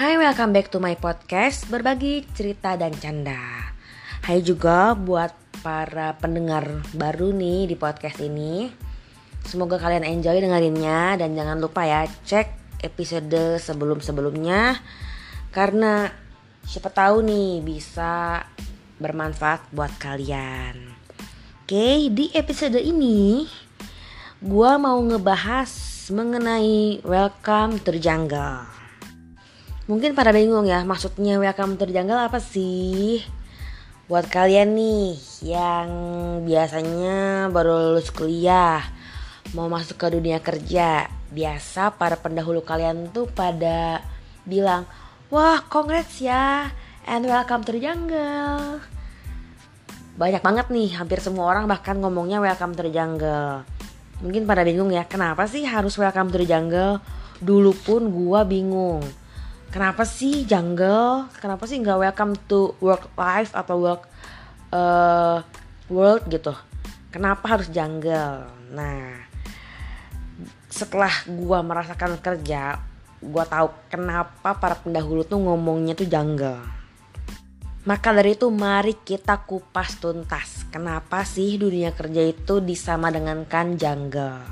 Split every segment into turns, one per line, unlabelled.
Hai, welcome back to my podcast Berbagi cerita dan canda. Hai juga buat para pendengar baru nih di podcast ini. Semoga kalian enjoy dengerinnya Dan jangan lupa ya cek episode sebelum-sebelumnya. Karena siapa tahu nih bisa bermanfaat buat kalian. Oke, di episode ini Gua mau ngebahas mengenai Welcome to Jungle Mungkin pada bingung ya, maksudnya welcome to the jungle apa sih? Buat kalian nih yang biasanya baru lulus kuliah, mau masuk ke dunia kerja, biasa para pendahulu kalian tuh pada bilang, "Wah, congrats ya and welcome to the jungle." Banyak banget nih, hampir semua orang bahkan ngomongnya welcome to the jungle. Mungkin pada bingung ya, kenapa sih harus welcome to the jungle? Dulu pun gua bingung kenapa sih jungle? Kenapa sih nggak welcome to work life atau work uh, world gitu? Kenapa harus jungle? Nah setelah gua merasakan kerja gua tahu kenapa para pendahulu tuh ngomongnya tuh jungle. Maka dari itu mari kita kupas tuntas. Kenapa sih dunia kerja itu disama dengan kan jungle?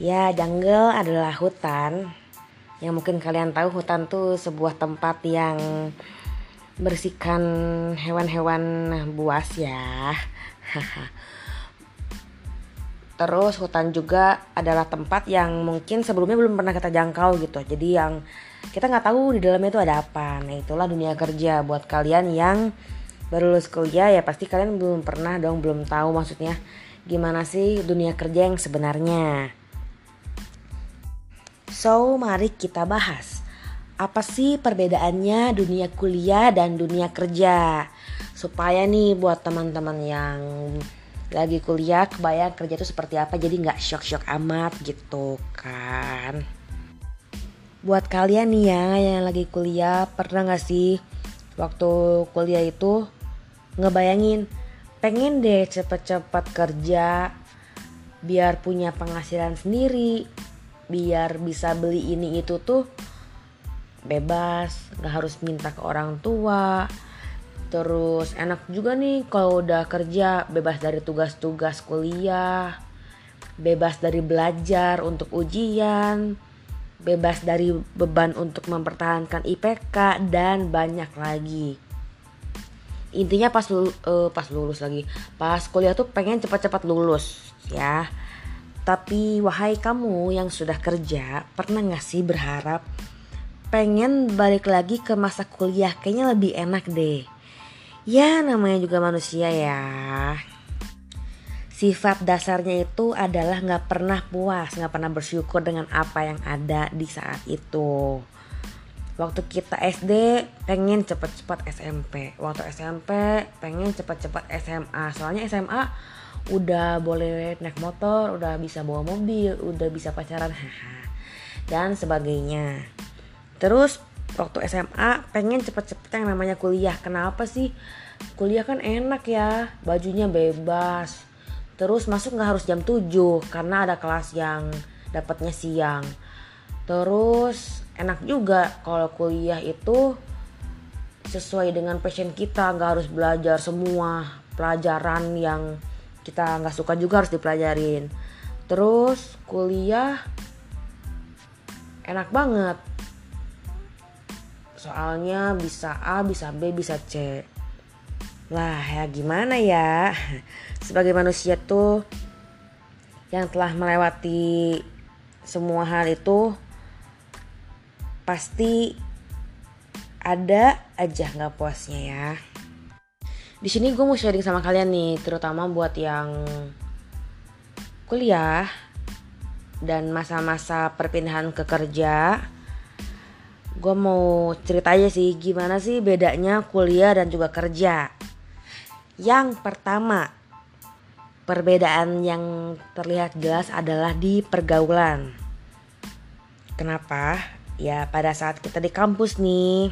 Ya jungle adalah hutan yang mungkin kalian tahu hutan tuh sebuah tempat yang bersihkan hewan-hewan buas ya. Terus hutan juga adalah tempat yang mungkin sebelumnya belum pernah kita jangkau gitu. Jadi yang kita nggak tahu di dalamnya itu ada apa. Nah itulah dunia kerja buat kalian yang baru lulus kuliah ya pasti kalian belum pernah dong belum tahu maksudnya gimana sih dunia kerja yang sebenarnya So, mari kita bahas. Apa sih perbedaannya dunia kuliah dan dunia kerja? Supaya nih buat teman-teman yang lagi kuliah kebayang kerja itu seperti apa jadi nggak shock-shock amat gitu kan. Buat kalian nih ya yang lagi kuliah pernah nggak sih waktu kuliah itu ngebayangin pengen deh cepet-cepet kerja biar punya penghasilan sendiri biar bisa beli ini itu tuh bebas nggak harus minta ke orang tua. Terus enak juga nih kalau udah kerja bebas dari tugas-tugas kuliah bebas dari belajar untuk ujian bebas dari beban untuk mempertahankan IPK dan banyak lagi. Intinya pas lulus, uh, pas lulus lagi pas kuliah tuh pengen cepat-cepat lulus ya tapi wahai kamu yang sudah kerja, pernah gak sih berharap pengen balik lagi ke masa kuliah? Kayaknya lebih enak deh. Ya namanya juga manusia ya. Sifat dasarnya itu adalah gak pernah puas, gak pernah bersyukur dengan apa yang ada di saat itu. Waktu kita SD pengen cepet-cepet SMP, waktu SMP pengen cepet-cepet SMA. Soalnya SMA udah boleh naik motor, udah bisa bawa mobil, udah bisa pacaran, dan sebagainya. Terus waktu SMA pengen cepet-cepet yang namanya kuliah. Kenapa sih? Kuliah kan enak ya, bajunya bebas. Terus masuk nggak harus jam 7 karena ada kelas yang dapatnya siang. Terus enak juga kalau kuliah itu sesuai dengan passion kita, nggak harus belajar semua pelajaran yang kita nggak suka juga harus dipelajarin. Terus kuliah enak banget. Soalnya bisa A bisa B bisa C. Lah ya gimana ya? Sebagai manusia tuh yang telah melewati semua hal itu pasti ada aja nggak puasnya ya di sini gue mau sharing sama kalian nih terutama buat yang kuliah dan masa-masa perpindahan ke kerja. Gue mau cerita aja sih gimana sih bedanya kuliah dan juga kerja? Yang pertama perbedaan yang terlihat jelas adalah di pergaulan. Kenapa? Ya pada saat kita di kampus nih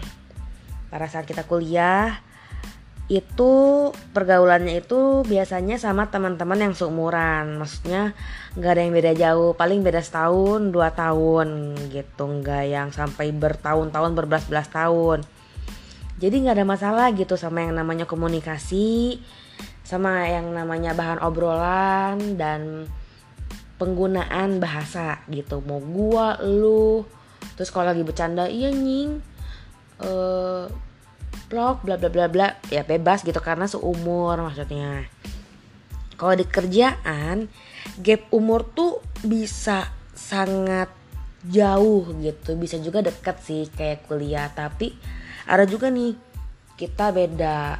pada saat kita kuliah itu pergaulannya itu biasanya sama teman-teman yang seumuran. Maksudnya nggak ada yang beda jauh paling beda setahun dua tahun gitu nggak yang sampai bertahun-tahun berbelas-belas tahun. Jadi nggak ada masalah gitu sama yang namanya komunikasi sama yang namanya bahan obrolan dan penggunaan bahasa gitu. Mau gua lu terus kalau lagi bercanda iya nying. Uh, vlog bla bla bla bla. Ya bebas gitu karena seumur maksudnya. Kalau di kerjaan gap umur tuh bisa sangat jauh gitu. Bisa juga deket sih kayak kuliah. Tapi ada juga nih kita beda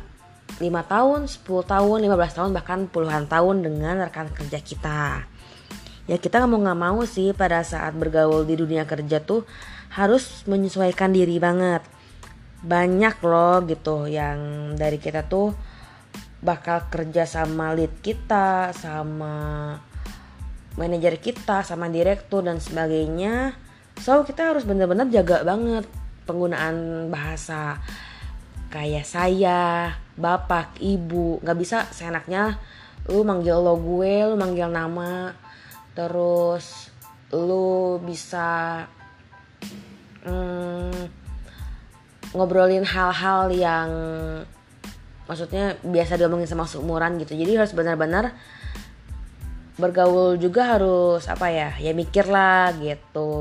5 tahun, 10 tahun, 15 tahun bahkan puluhan tahun dengan rekan kerja kita. Ya kita mau nggak mau sih pada saat bergaul di dunia kerja tuh harus menyesuaikan diri banget banyak loh gitu yang dari kita tuh bakal kerja sama lead kita sama manajer kita sama direktur dan sebagainya. So kita harus bener-bener jaga banget penggunaan bahasa kayak saya bapak ibu. Nggak bisa seenaknya lu manggil lo gue lu manggil nama. Terus lu bisa hmm, ngobrolin hal-hal yang maksudnya biasa diomongin sama seumuran gitu. Jadi harus benar-benar bergaul juga harus apa ya ya mikir lah gitu.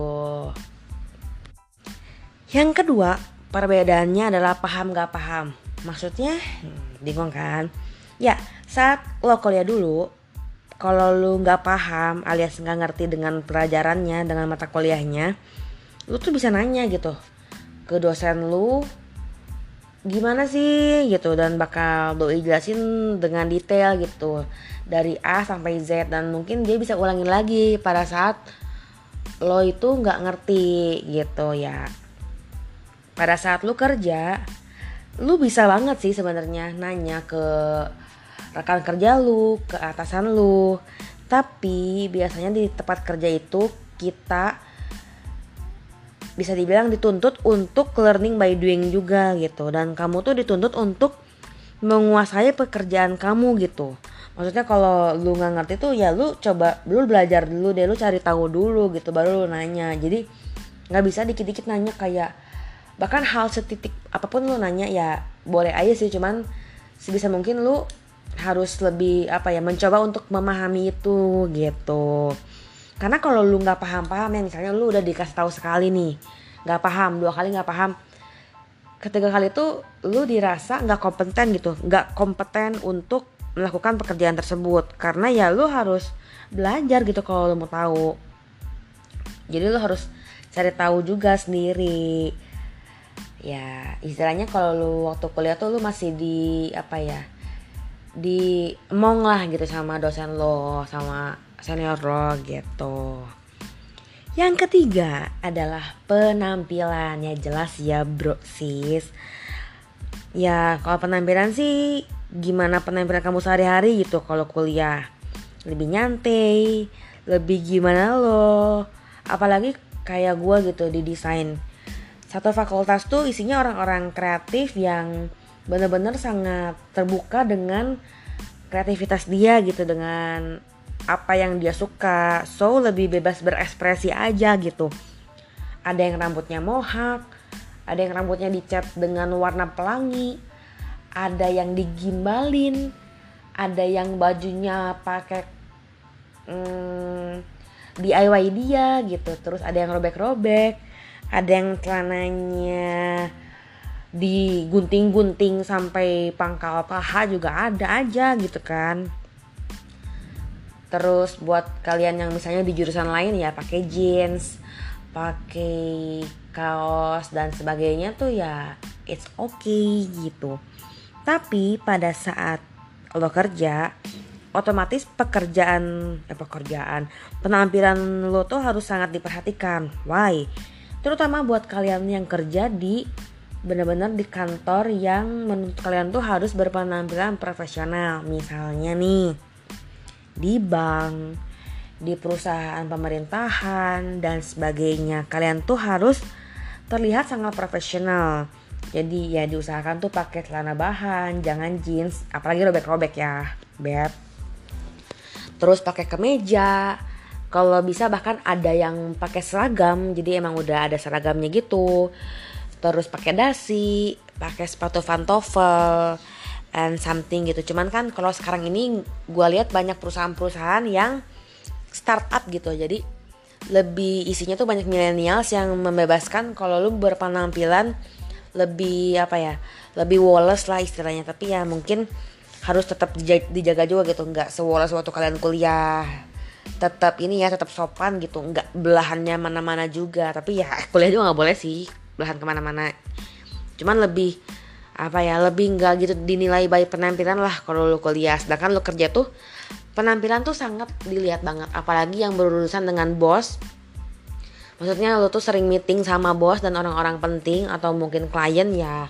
Yang kedua perbedaannya adalah paham gak paham. Maksudnya bingung kan? Ya saat lo kuliah dulu kalau lu nggak paham alias nggak ngerti dengan pelajarannya dengan mata kuliahnya lu tuh bisa nanya gitu ke dosen lu gimana sih gitu. Dan bakal doi jelasin dengan detail gitu. Dari A sampai Z dan mungkin dia bisa ulangin lagi pada saat lo itu nggak ngerti gitu ya. Pada saat lu kerja lu bisa banget sih sebenarnya nanya ke rekan kerja lu ke atasan lu. Tapi biasanya di tempat kerja itu kita bisa dibilang dituntut untuk learning by doing juga gitu. Dan kamu tuh dituntut untuk menguasai pekerjaan kamu gitu. Maksudnya kalau lu nggak ngerti tuh ya lu coba lu belajar dulu deh lu cari tahu dulu gitu baru lu nanya. Jadi nggak bisa dikit-dikit nanya kayak bahkan hal setitik apa pun lu nanya ya boleh aja sih. Cuman sebisa mungkin lu harus lebih apa ya mencoba untuk memahami itu gitu karena kalau lu nggak paham-paham ya misalnya lu udah dikasih tahu sekali nih nggak paham dua kali nggak paham ketiga kali itu lu dirasa nggak kompeten gitu nggak kompeten untuk melakukan pekerjaan tersebut. Karena ya lu harus belajar gitu kalau lu mau tahu. Jadi lu harus cari tahu juga sendiri. Ya istilahnya kalau lu waktu kuliah tuh lu masih di apa ya di emong lah gitu sama dosen lo sama senior lo gitu. Yang ketiga adalah penampilannya jelas ya bro sis. Ya kalau penampilan sih gimana penampilan kamu sehari-hari gitu kalau kuliah. Lebih nyantai, lebih gimana lo. Apalagi kayak gue gitu di desain. Satu fakultas tuh isinya orang-orang kreatif yang bener-bener sangat terbuka dengan kreativitas dia gitu dengan apa yang dia suka. So lebih bebas berekspresi aja gitu. Ada yang rambutnya mohak ada yang rambutnya dicat dengan warna pelangi ada yang digimbalin ada yang bajunya pakai hmm, DIY dia gitu. Terus ada yang robek-robek ada yang celananya digunting-gunting sampai pangkal paha juga ada aja gitu kan. Terus buat kalian yang misalnya di jurusan lain ya pakai jeans pakai kaos dan sebagainya tuh ya it's okay gitu. Tapi pada saat lo kerja otomatis pekerjaan eh pekerjaan penampilan lo tuh harus sangat diperhatikan. Why? Terutama buat kalian yang kerja di benar-benar di kantor yang menurut kalian tuh harus berpenampilan profesional misalnya nih di bank, di perusahaan pemerintahan dan sebagainya. Kalian tuh harus terlihat sangat profesional. jadi ya diusahakan tuh pakai celana bahan jangan jeans apalagi robek-robek ya beb terus pakai kemeja kalau bisa bahkan ada yang pakai seragam jadi emang udah ada seragamnya gitu terus pakai dasi pakai sepatu pantofel and something gitu. Cuman kan kalau sekarang ini gue lihat banyak perusahaan-perusahaan yang startup gitu. Jadi lebih isinya tuh banyak millennials yang membebaskan kalau lu berpenampilan lebih apa ya lebih woles lah istilahnya. Tapi ya mungkin harus tetap dijaga juga gitu. Nggak sewoles waktu kalian kuliah. Tetap ini ya tetap sopan gitu. Nggak belahannya mana-mana juga. Tapi ya kuliah juga nggak boleh sih belahan ke mana-mana. Cuman lebih apa ya lebih nggak gitu dinilai baik penampilan lah kalau lu kuliah. Sedangkan lu kerja tuh penampilan tuh sangat dilihat banget. Apalagi yang berurusan dengan bos. Maksudnya lo tuh sering meeting sama bos dan orang-orang penting atau mungkin klien ya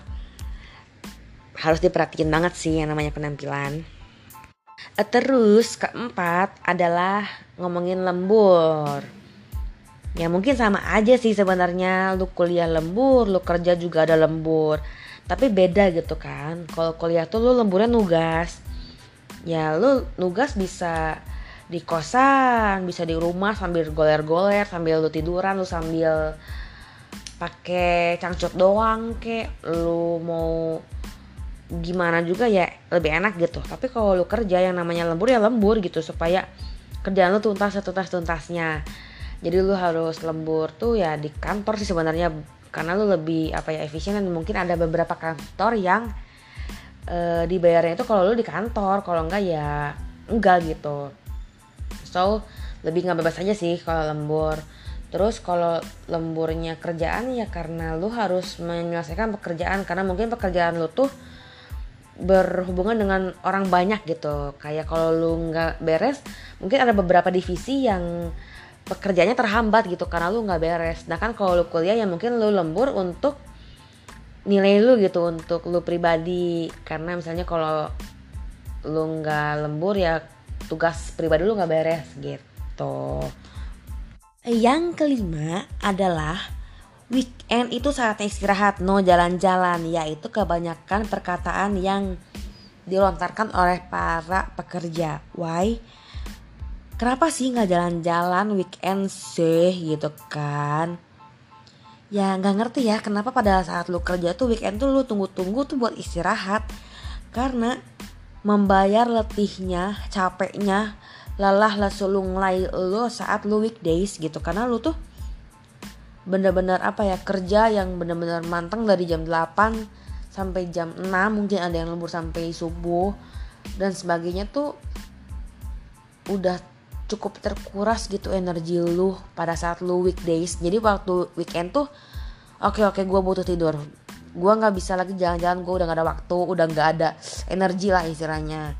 harus diperhatiin banget sih yang namanya penampilan. Eh, terus keempat adalah ngomongin lembur ya mungkin sama aja sih sebenarnya. Lu kuliah lembur lu kerja juga ada lembur. Tapi beda gitu kan. Kalau kuliah tuh lu lemburnya nugas. Ya lu nugas bisa di kosan bisa di rumah sambil goler-goler sambil lu tiduran lu sambil pakai cangcut doang kek lu mau gimana juga ya lebih enak gitu. Tapi kalau lu kerja yang namanya lembur ya lembur gitu supaya kerjaan lu tuntas setuntas tuntasnya jadi lu harus lembur tuh ya di kantor sih sebenarnya karena lu lebih apa ya efisien dan mungkin ada beberapa kantor yang e, dibayarnya itu kalau lu di kantor kalau enggak ya enggak gitu. So lebih nggak bebas aja sih kalau lembur. Terus kalau lemburnya kerjaan ya karena lu harus menyelesaikan pekerjaan karena mungkin pekerjaan lu tuh berhubungan dengan orang banyak gitu. Kayak kalau lu nggak beres mungkin ada beberapa divisi yang pekerjaannya terhambat gitu karena lu nggak beres. Nah kan kalau lu kuliah ya mungkin lu lembur untuk nilai lu gitu untuk lu pribadi. Karena misalnya kalau lu nggak lembur ya tugas pribadi lu nggak beres gitu. Yang kelima adalah weekend itu saatnya istirahat no jalan-jalan yaitu kebanyakan perkataan yang dilontarkan oleh para pekerja. Why kenapa sih nggak jalan-jalan weekend sih gitu kan? Ya nggak ngerti ya kenapa pada saat lu kerja tuh weekend tuh lu tunggu-tunggu tuh buat istirahat. Karena membayar letihnya, capeknya, lelah lesulunglai lo saat lo weekdays gitu. Karena lo tuh bener-bener apa ya kerja yang bener-bener manteng dari jam 8 sampai jam 6 mungkin ada yang lembur sampai subuh dan sebagainya tuh udah cukup terkuras gitu energi lu pada saat lu weekdays. Jadi waktu weekend tuh oke okay, oke okay, gue butuh tidur. Gue nggak bisa lagi jalan-jalan gue udah gak ada waktu udah nggak ada energi lah istilahnya.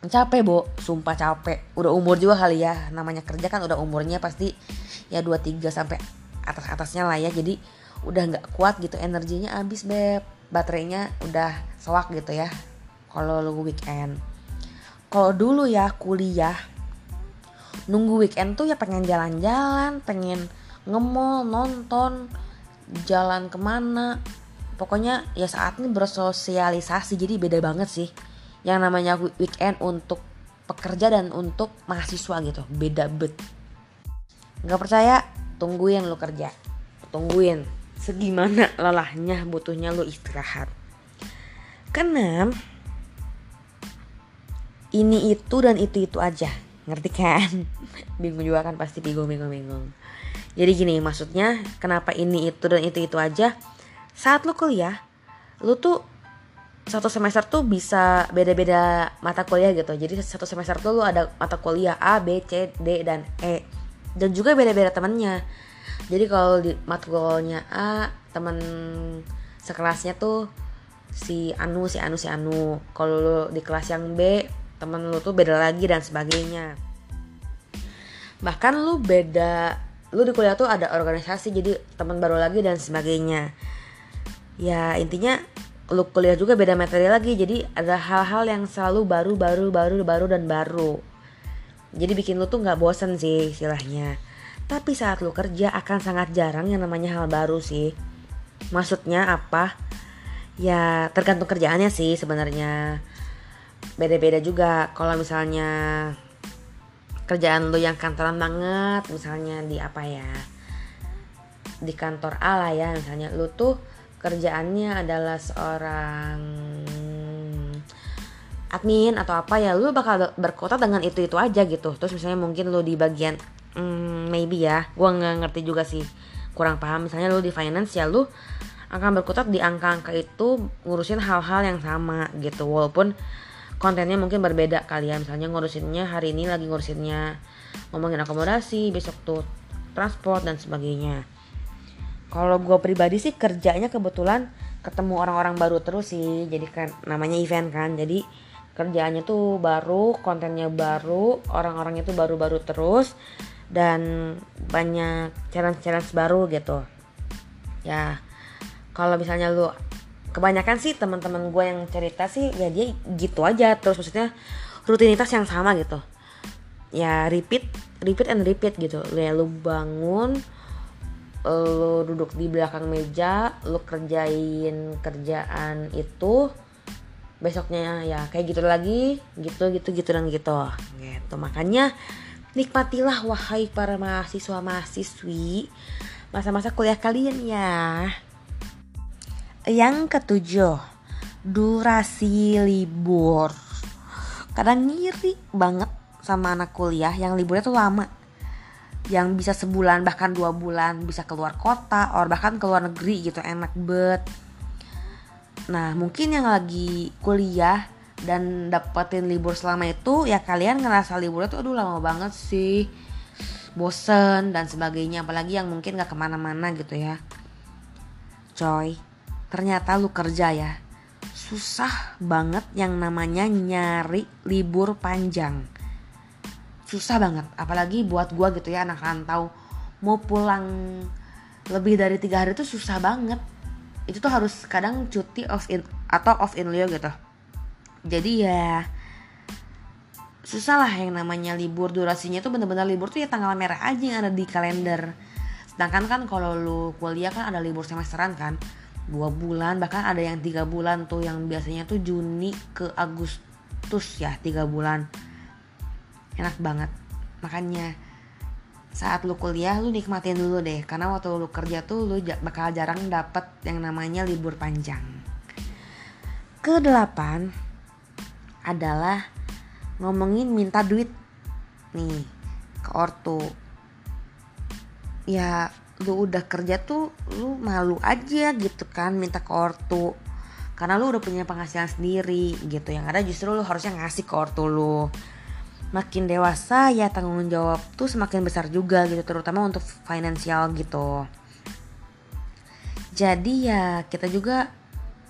Capek bo. Sumpah capek. Udah umur juga kali ya. Namanya kerja kan udah umurnya pasti ya 23 sampai atas atasnya lah ya. Jadi udah nggak kuat gitu energinya habis beb. Baterainya udah sewak gitu ya kalau lu weekend. Kalau dulu ya kuliah nunggu weekend tuh ya pengen jalan-jalan pengen ngemol nonton jalan ke mana. Pokoknya ya saat ini bersosialisasi jadi beda banget sih. Yang namanya weekend untuk pekerja dan untuk mahasiswa gitu beda bet. Nggak percaya? Tungguin lu kerja. Tungguin. Segimana lelahnya butuhnya lu istirahat. Keenam ini itu dan itu itu aja ngerti kan? Bingung juga kan pasti bingung bingung bingung. Jadi gini maksudnya kenapa ini itu dan itu itu aja? Saat lu kuliah lu tuh satu semester tuh bisa beda-beda mata kuliah gitu. Jadi satu semester tuh lu ada mata kuliah A B C D dan E. Dan juga beda-beda temennya. Jadi kalau di mata kuliahnya A temen sekelasnya tuh si Anu si Anu si Anu. Kalau lu di kelas yang B temen lu tuh beda lagi dan sebagainya. Bahkan lu beda lu di kuliah tuh ada organisasi jadi teman baru lagi dan sebagainya. Ya intinya lu kuliah juga beda materi lagi jadi ada hal-hal yang selalu baru baru baru baru dan baru. Jadi bikin lu tuh nggak bosen sih istilahnya. Tapi saat lu kerja akan sangat jarang yang namanya hal baru sih. Maksudnya apa? Ya tergantung kerjaannya sih sebenarnya beda-beda juga. Kalau misalnya kerjaan lu yang kantoran banget misalnya di apa ya di kantor A ya misalnya lu tuh kerjaannya adalah seorang admin atau apa ya lu bakal berkota dengan itu itu aja gitu. Terus misalnya mungkin lu di bagian hmm, maybe ya gua nggak ngerti juga sih kurang paham. Misalnya lu di finance ya lu akan berkutat di angka-angka itu ngurusin hal-hal yang sama gitu. Walaupun kontennya mungkin berbeda kali ya. Misalnya ngurusinnya hari ini lagi ngurusinnya ngomongin akomodasi besok tuh transport dan sebagainya. Kalau gue pribadi sih kerjanya kebetulan ketemu orang-orang baru terus sih. Jadi kan namanya event kan. Jadi kerjaannya tuh baru kontennya baru orang-orangnya tuh baru-baru terus dan banyak challenge-challenge baru gitu. Ya kalau misalnya lu kebanyakan sih teman-teman gue yang cerita sih ya dia gitu aja. Terus maksudnya rutinitas yang sama gitu. Ya repeat repeat and repeat gitu. Ya lu bangun lu duduk di belakang meja lu kerjain kerjaan itu besoknya ya kayak gitu lagi gitu gitu gitu dan gitu. Gitu. Makanya nikmatilah wahai para mahasiswa mahasiswi masa-masa kuliah kalian ya yang ketujuh, durasi libur. Kadang ngiri banget sama anak kuliah yang liburnya tuh lama. Yang bisa sebulan bahkan dua bulan bisa keluar kota, or bahkan keluar negeri gitu enak bet. Nah mungkin yang lagi kuliah dan dapetin libur selama itu ya kalian ngerasa liburnya tuh aduh lama banget sih bosen dan sebagainya apalagi yang mungkin gak ke mana-mana gitu ya coy ternyata lu kerja ya. Susah banget yang namanya nyari libur panjang. Susah banget apalagi buat gua gitu ya anak rantau. Mau pulang lebih dari tiga hari itu susah banget. Itu tuh harus kadang cuti off in atau off in lieu gitu. Jadi ya susah lah yang namanya libur. Durasinya tuh bener-bener libur tuh ya tanggal merah aja yang ada di kalender. Sedangkan kan kalau lu kuliah kan ada libur semesteran kan dua bulan bahkan ada yang tiga bulan tuh yang biasanya tuh Juni ke Agustus ya tiga bulan. Enak banget. Makanya saat lu kuliah lu nikmatin dulu deh karena waktu lu kerja tuh lu bakal jarang dapet yang namanya libur panjang. Kedelapan adalah ngomongin minta duit. Nih ke ortu. Ya lu udah kerja tuh lu malu aja gitu kan minta ke ortu. Karena lu udah punya penghasilan sendiri gitu. Yang ada justru lu harusnya ngasih ke ortu lu. Makin dewasa ya tanggung jawab tuh semakin besar juga gitu terutama untuk finansial gitu. Jadi ya kita juga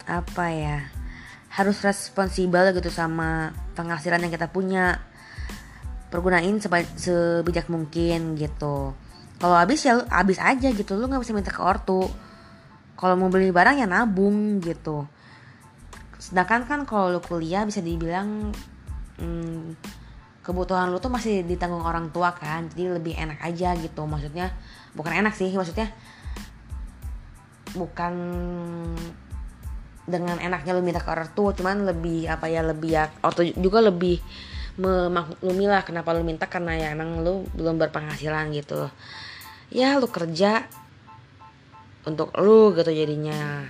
apa ya harus responsibel gitu sama penghasilan yang kita punya. Pergunain sebijak mungkin gitu kalau habis ya habis aja gitu. Lu nggak bisa minta ke ortu. Kalau mau beli barang ya nabung gitu. Sedangkan kan kalau lu kuliah bisa dibilang hmm, kebutuhan lu tuh masih ditanggung orang tua kan. Jadi lebih enak aja gitu. Maksudnya bukan enak sih maksudnya bukan dengan enaknya lu minta ke orang tua cuman lebih apa ya lebih ya ortu juga lebih memaklumi kenapa lu minta karena ya emang lu belum berpenghasilan gitu ya lu kerja untuk lu gitu jadinya.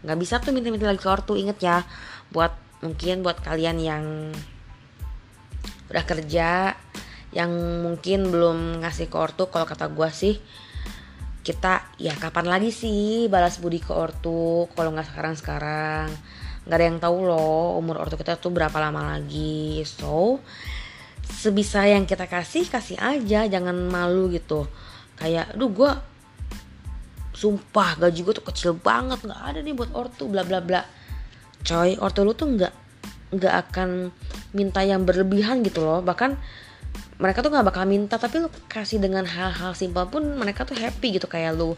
Nggak bisa tuh minta-minta lagi ke ortu inget ya. Buat mungkin buat kalian yang udah kerja yang mungkin belum ngasih ke ortu kalau kata gue sih kita ya kapan lagi sih balas budi ke ortu kalau nggak sekarang sekarang nggak ada yang tahu loh umur ortu kita tuh berapa lama lagi. So sebisa yang kita kasih kasih aja jangan malu gitu kayak duh gue sumpah gaji gue tuh kecil banget nggak ada nih buat ortu bla bla bla. Coy ortu lu tuh nggak nggak akan minta yang berlebihan gitu loh. Bahkan mereka tuh nggak bakal minta tapi lu kasih dengan hal-hal simpel pun mereka tuh happy gitu. Kayak lu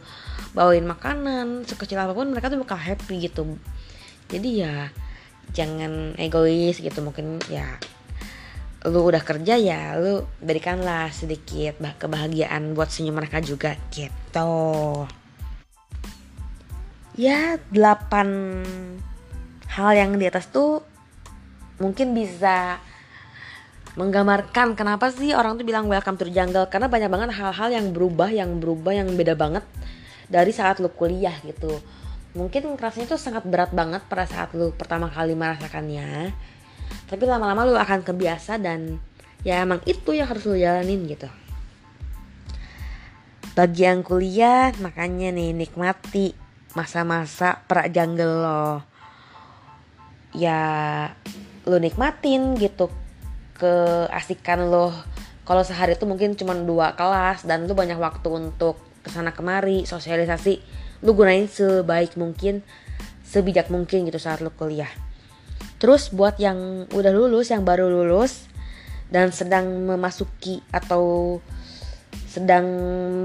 bawain makanan sekecil apa pun mereka tuh bakal happy gitu. Jadi ya jangan egois gitu. Mungkin ya lu udah kerja ya lu berikanlah sedikit kebahagiaan buat senyum mereka juga gitu. Ya delapan hal yang di atas tuh mungkin bisa menggambarkan kenapa sih orang tuh bilang welcome to jungle karena banyak banget hal-hal yang berubah yang berubah yang beda banget dari saat lu kuliah gitu. Mungkin rasanya tuh sangat berat banget pada saat lu pertama kali merasakannya tapi lama-lama lu akan kebiasa dan ya emang itu yang harus lu jalanin gitu. Bagi yang kuliah makanya nih nikmati masa-masa pra jungle lo. Ya lu nikmatin gitu keasikan lo. Kalau sehari itu mungkin cuma dua kelas dan lu banyak waktu untuk ke sana kemari sosialisasi. Lu gunain sebaik mungkin sebijak mungkin gitu saat lu kuliah terus buat yang udah lulus yang baru lulus dan sedang memasuki atau sedang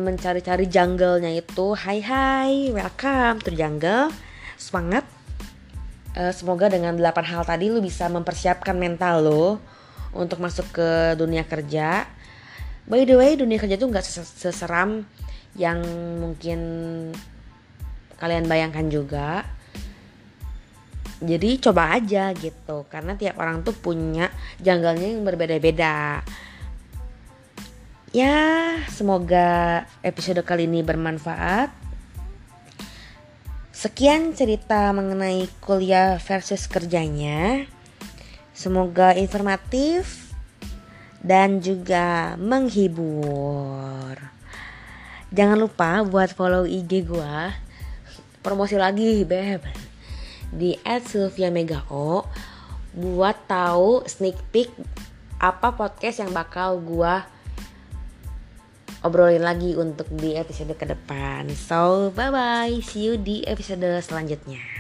mencari-cari jungle-nya itu hai hai welcome to jungle semangat uh, semoga dengan 8 hal tadi lu bisa mempersiapkan mental lo untuk masuk ke dunia kerja. By the way, dunia kerja tuh nggak seseram yang mungkin kalian bayangkan juga. Jadi coba aja gitu, karena tiap orang tuh punya janggalnya yang berbeda-beda. Ya, semoga episode kali ini bermanfaat. Sekian cerita mengenai kuliah versus kerjanya. Semoga informatif dan juga menghibur. Jangan lupa buat follow IG gua. Promosi lagi, Beb. Di @sylvia_megao buat tahu sneak peek apa podcast yang bakal gua obrolin lagi untuk di episode ke depan. So, bye bye. See you di episode selanjutnya.